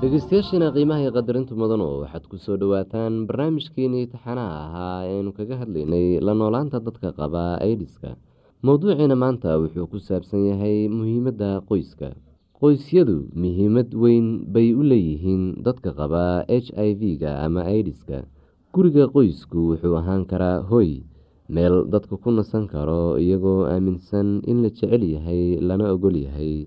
dhegeystayaashiina qiimaha iyo qadarintu mudan oo waxaad ku soo dhowaataan barnaamijkeenii taxanaha ahaa eeaynu kaga hadlaynay la noolaanta dadka qaba aidiska mowduuciina maanta wuxuu ku saabsan yahay muhiimadda qoyska. Qoysyadu muhiimad weyn bay u leeyihiin dadka qaba h i v-ga ama aidiska guriga qoysku wuxuu ahaan karaa hoy meel dadka ku nasan karo iyagoo aaminsan in la jecel yahay lana ogol yahay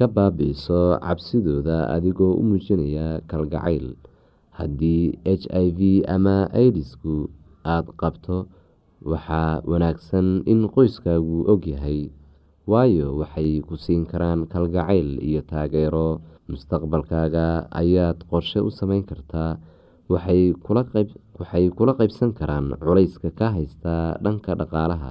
ka baabi'iso cabsidooda adigoo u muujinaya kalgacayl. Haddii h i v ama idisku aada qabto waxaa wanaagsan in qoyskaagu ogyahay waayo waxay ku siin karaan kalgacayl iyo taageero. Mustaqbalkaaga ayaad qorshe u sameyn kartaa waxay kula qaybsan karaan culayska ka haysta dhanka dhaqaalaha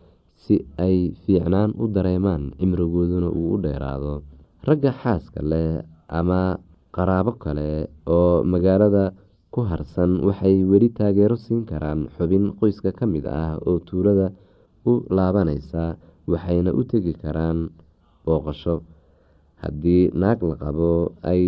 si ay fiicnaan u dareemaan cimrigooduna uu u dheeraado ragga xaaska leh ama qaraabo kale oo magaalada ku harsan waxay weli taageero siin karaan xubin qoyska ka mid ah oo tuulada u laabaneysa waxayna u tegi karaan booqasho. Haddii naag la qabo ay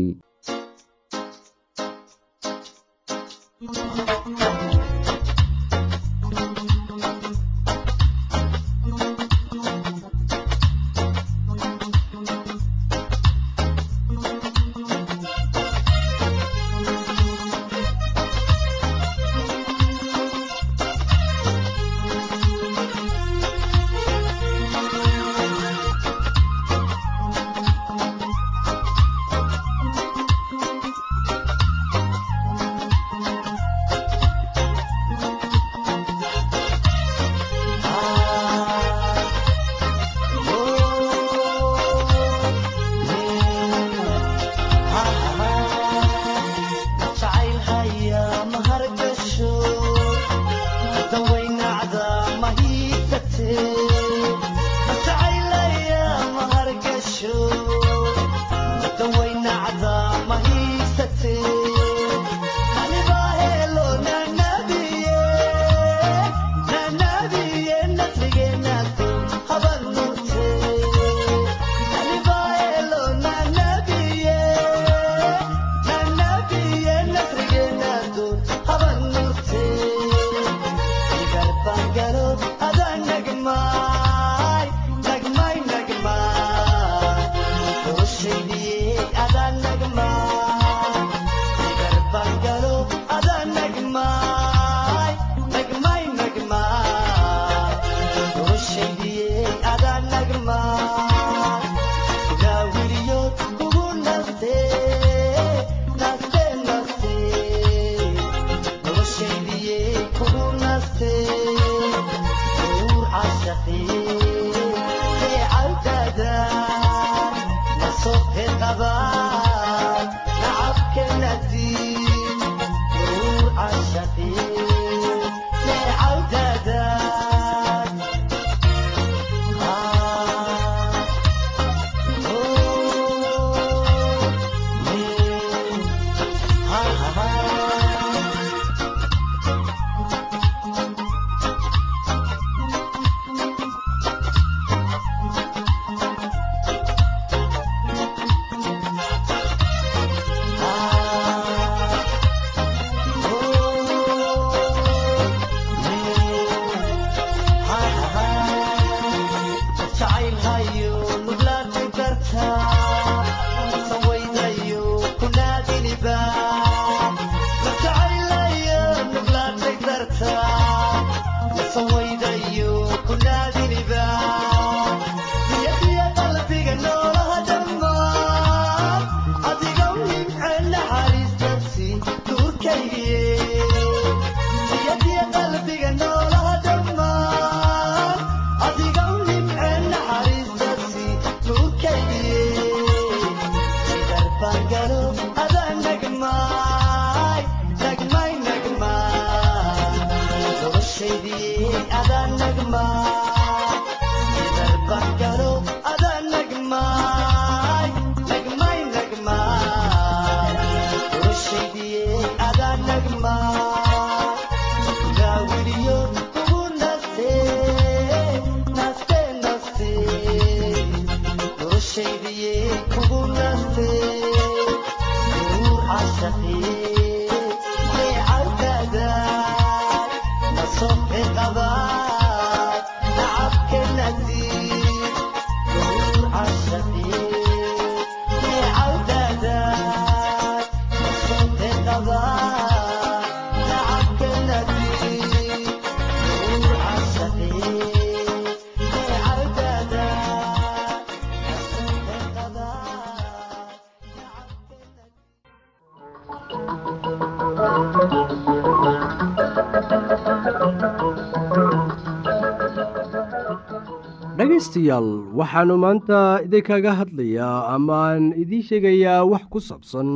dhegaystayaal waxaannu maanta idinkaga hadlayaa amaan idiin sheegayaa wax ku saabsan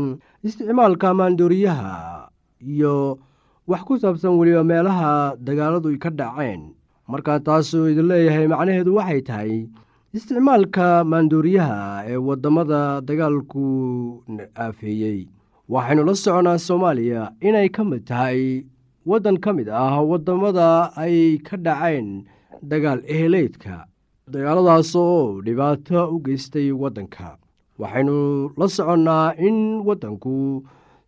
isticmaalka maandooriyaha iyo wax ku saabsan weliba meelaha dagaaladu ka dhaceen markaa taasuu idin leeyahay macnaheedu waxay tahay isticmaalka maandooriyaha ee waddamada dagaalku aafeeyey. Waxaynu la soconaa soomaaliya inay ka mid tahay waddan ka mid ah waddamada ay ka dhaceen dagaal eheleydka dagaaladaas oo dhibaato u geystay waddanka. Waxaynu la soconnaa in waddanku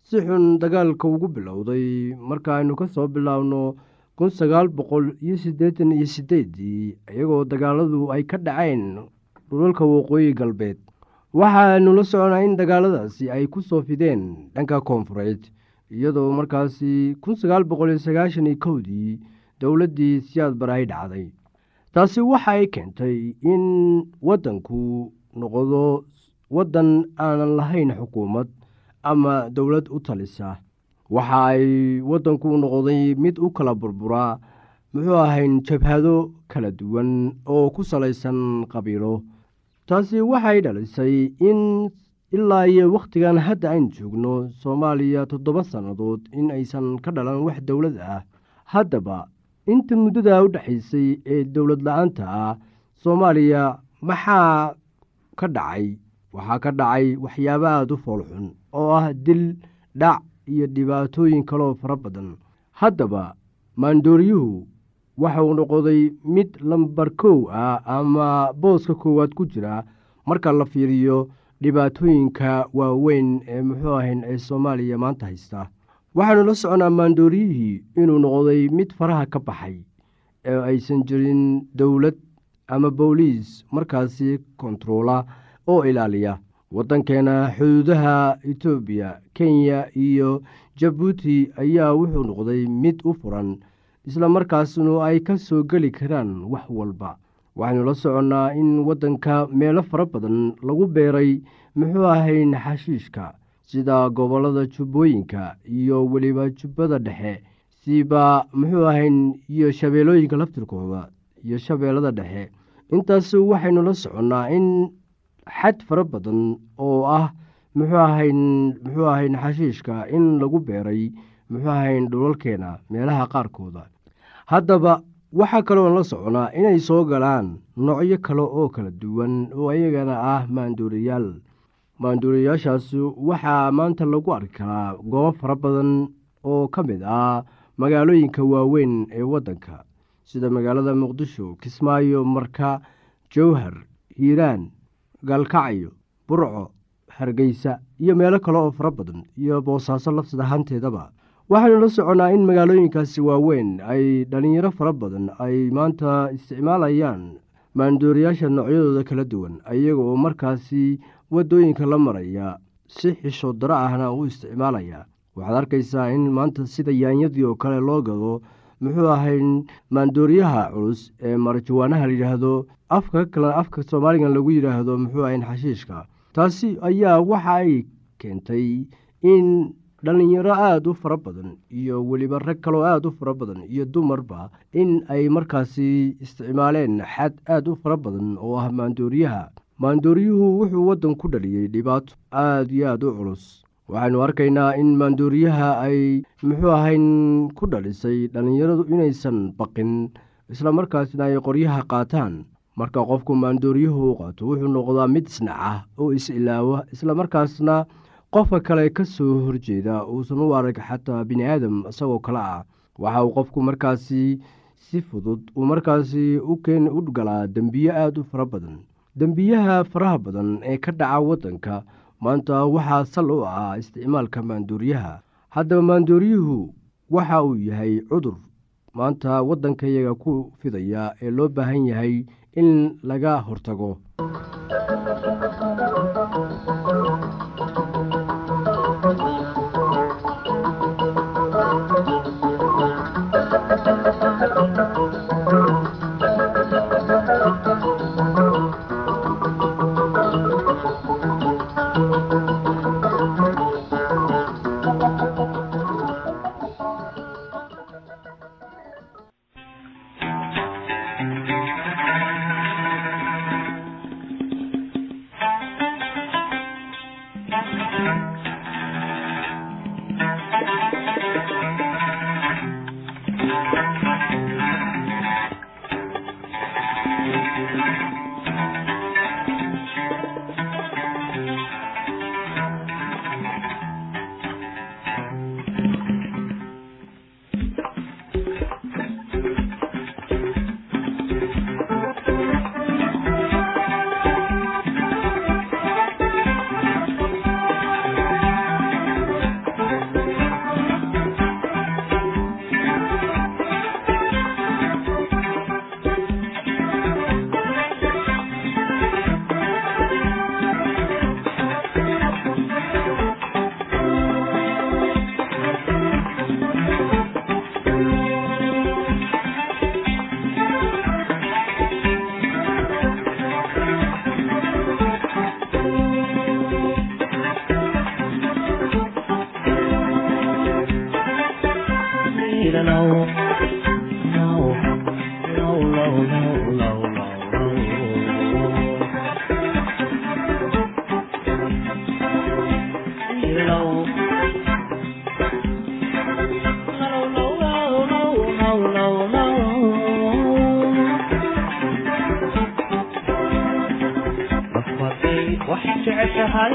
si xun dagaalka ugu bilowday. Markaaynu ka soo bilaabno kun sagaal boqol iyo siddeetan iyo siddeeddii iyagoo dagaaladu ay ka dhaceen dhulalka waqooyi galbeed waxaanu la soconnaa in dagaaladaasi ay ku soo fideen dhanka koonfureed. Iyadoo markaasi kun sagaal boqol iyo sagaashan iyo kowdii dowladdii siyaad barahay dhacday taasi waxa ay keentay in waddanku noqdo waddan aanan lahayn xukuumad ama dowlad u talisa. Waxa ay waddanku noqday mid u kala burburaa muxuu ahayn jabhado kala duwan oo ku salaysan qabiilo. Taasi waxay dhalisay in ilaa iyo wakhtigan hadda aynu joogno soomaaliya toddoba sannadood in aysan ka dhalan wax dowlad ah. Haddaba inta muddada u dhexaysay ee dowlad la'aanta ah soomaaliya maxaa ka dhacay? Waxaa ka dhacay waxyaabo aada u foolxun oo ah dil dhac iyo dhibaatooyin kaloo fara badan. Haddaba maandooriyuhu waxauu noqday mid lambar kow ah ama booska koowaad ku jira marka la fiiriyo dhibaatooyinka waaweyn ee muxuu ahayn ee soomaaliya maanta haysta waxaanu la soconaa maandooriyihii inuu noqday mid faraha ka baxay ee aysan jirin dowlad ama booliis markaasi kontaroola oo ilaaliya waddankeena xuduudaha etoobiya kenya iyo jabuuti ayaa wuxuu noqday mid u furan isla markaasnu ay ka soo geli karaan wax walba. Waxaynu la soconnaa in waddanka meelo fara badan lagu beeray muxuu ahayn xashiishka sida gobollada jubbooyinka iyo weliba jubbada dhexe siba muxuu ahayn iyo shabeellooyinka laftirkooda iyo shabeellada dhexe. Intaas waxaynu la soconnaa in xad fara badan oo ah muxuu ahayn muxuu ahayn xashiishka in lagu beeray muxuu ahayn dhulalkeena meelaha qaarkooda. Haddaba waxaa kaloon la soconaa inay soo galaan noocyo kale oo kala duwan oo iyagana ah maanduuriyaal maanduuriyaashaas waxaa maanta lagu arki karaa goobo fara badan oo ka mid ah magaalooyinka waaweyn ee waddanka sida magaalada muqdisho kismaayo marka jowhar hiiraan gaalkacyo burco hargeysa iyo meelo kale oo fara badan iyo boosaaso lafsad ahaanteedaba. Waxaynu la soconnaa in magaalooyinkaasi waaweyn ay dhallinyaro fara badan ay maanta isticmaalayaan maandooriyaasha noocyadooda kala duwan iyaga oo markaasi waddooyinka la maraya si xisho daro ahna u isticmaalaya. Waxaad arkaysaa in maanta sida yaanyadii oo kale loo gado muxuu ahayn maandooriyaha culus ee marajawaanaha layidhaahdo afka kale afka soomaaligan lagu yidhaahdo muxuu ahayn xashiishka. Taasi ayaa waxa ay keentay in dhallinyaro aada u fara badan iyo weliba rag kaloo aada u fara badan iyo dumarba in ay markaasi isticmaaleen xad aada u fara badan oo ah maandooriyaha maandooriyuhu wuxuu waddan ku dhaliyey dhibaato aada iyo aada u culus. Waxaynu arkaynaa in maandooriyaha ay muxuu ahayn ku dhalisay dhallinyaradu inaysan baqin isla markaasna ay qoryaha qaataan. Marka qofku maandooriyuhu u qaato wuxuu noqdaa mid isnaca oo is-ilaawa isla markaasna qofka kale ka soo horjeeda uusan u arag xataa bini aadam isagoo kale ah. Waxa uu qofku markaasi si fudud uu markaasi u galaa dembiye aada u fara badan dembiyaha faraha badan ee ka dhaca waddanka maanta waxaa sal u ah isticmaalka maandooriyaha. Haddaba maandooriyuhu waxa uu yahay cudur maanta waddankayaga ku fidaya ee loo baahan yahay in laga hortago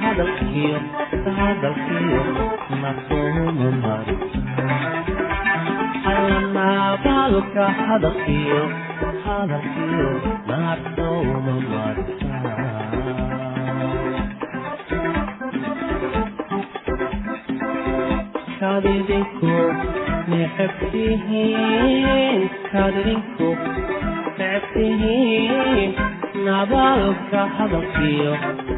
hadalkiyo masoomamarisananabaalka hadalkiyo hadalkiyo masooma marisan kadidinku necebtihiin kadidinku necebtihiin nabaalka hadalkiyo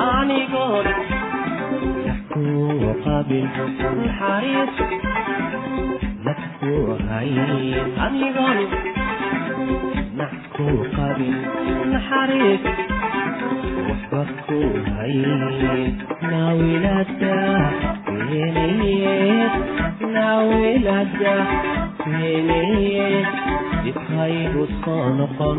anigood dadkuwa qabil naxariis dadku hay anigood dadku qabil naxariis waxba ku hay naawilada weenayeed naawilada weenayeed dib haygu soo noqon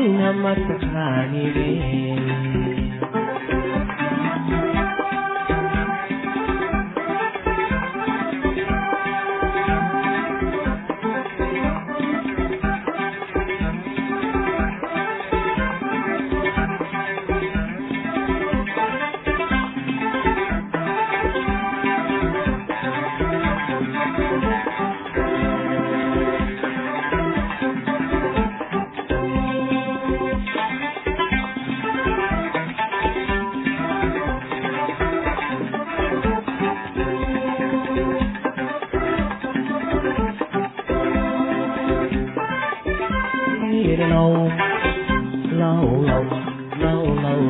ఆయన low, low, low, low, low,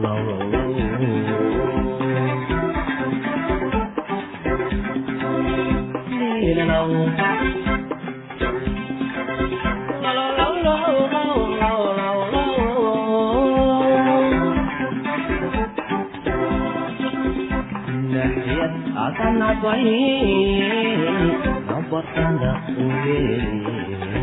low, low, low. Nabartanda uyelim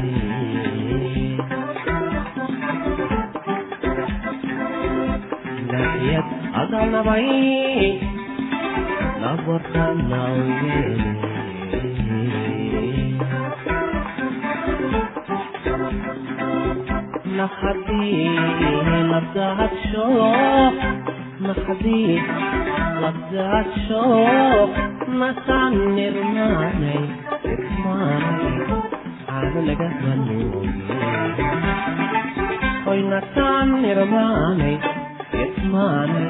nabay naxadii labdaadsho nasaan nirmaanay irmaanay aana naga hanooye oy nasaan nirmaanay irmaanay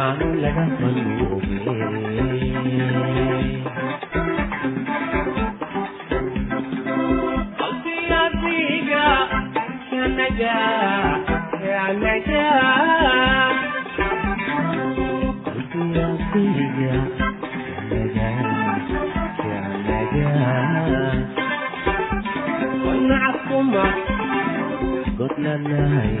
waxaan laga maluubay Good night.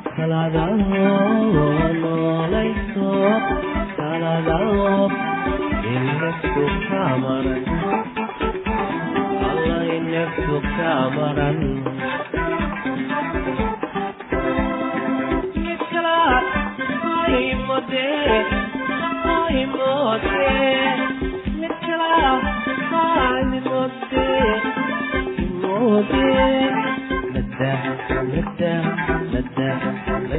Down